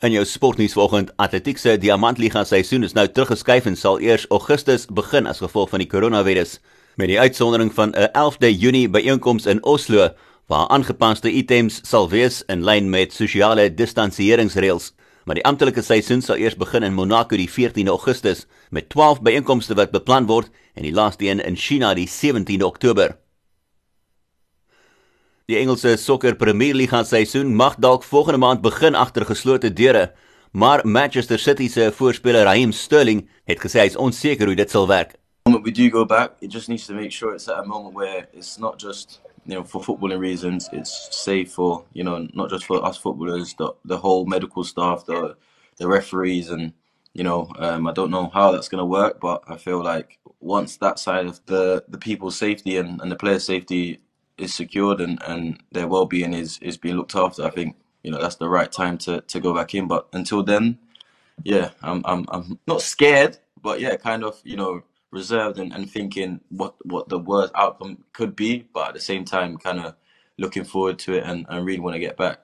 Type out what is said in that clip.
In jou sportnuus vanoggend, Atletiek se Diamantliga seisoen is nou teruggeskuif en sal eers Augustus begin as gevolg van die koronavirus. Met die uitsondering van 'n 11de Junie byeenkoms in Oslo waar aangepaste items sal wees in lyn met sosiale distansieringsreëls. Maar die amptelike seisoen sal eers begin in Monaco die 14de Augustus met 12 byeenkomste wat beplan word en die laaste een in China die 17de Oktober. Die Engelse Sokker Premier Liga seisoen mag dalk volgende maand begin agter geslote deure, maar Manchester City se voorspeler Raheem Sterling het gesê hy's onseker hoe dit sal werk. moment we do go back, it just needs to make sure it's at a moment where it's not just you know for footballing reasons. It's safe for you know not just for us footballers, the the whole medical staff, the the referees, and you know um, I don't know how that's going to work, but I feel like once that side of the the people's safety and, and the players' safety is secured and, and their well being is is being looked after, I think you know that's the right time to to go back in. But until then, yeah, I'm I'm I'm not scared, but yeah, kind of you know reserved and, and thinking what what the worst outcome could be, but at the same time, kind of looking forward to it and, and really want to get back.